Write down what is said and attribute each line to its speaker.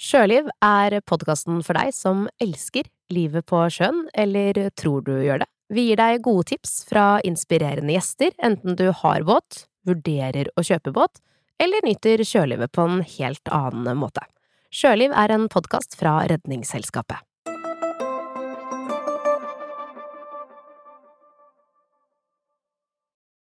Speaker 1: Sjøliv er podkasten for deg som elsker livet på sjøen, eller tror du gjør det. Vi gir deg gode tips fra inspirerende gjester, enten du har båt, vurderer å kjøpe båt, eller nyter sjølivet på en helt annen måte. Sjøliv er en podkast fra Redningsselskapet.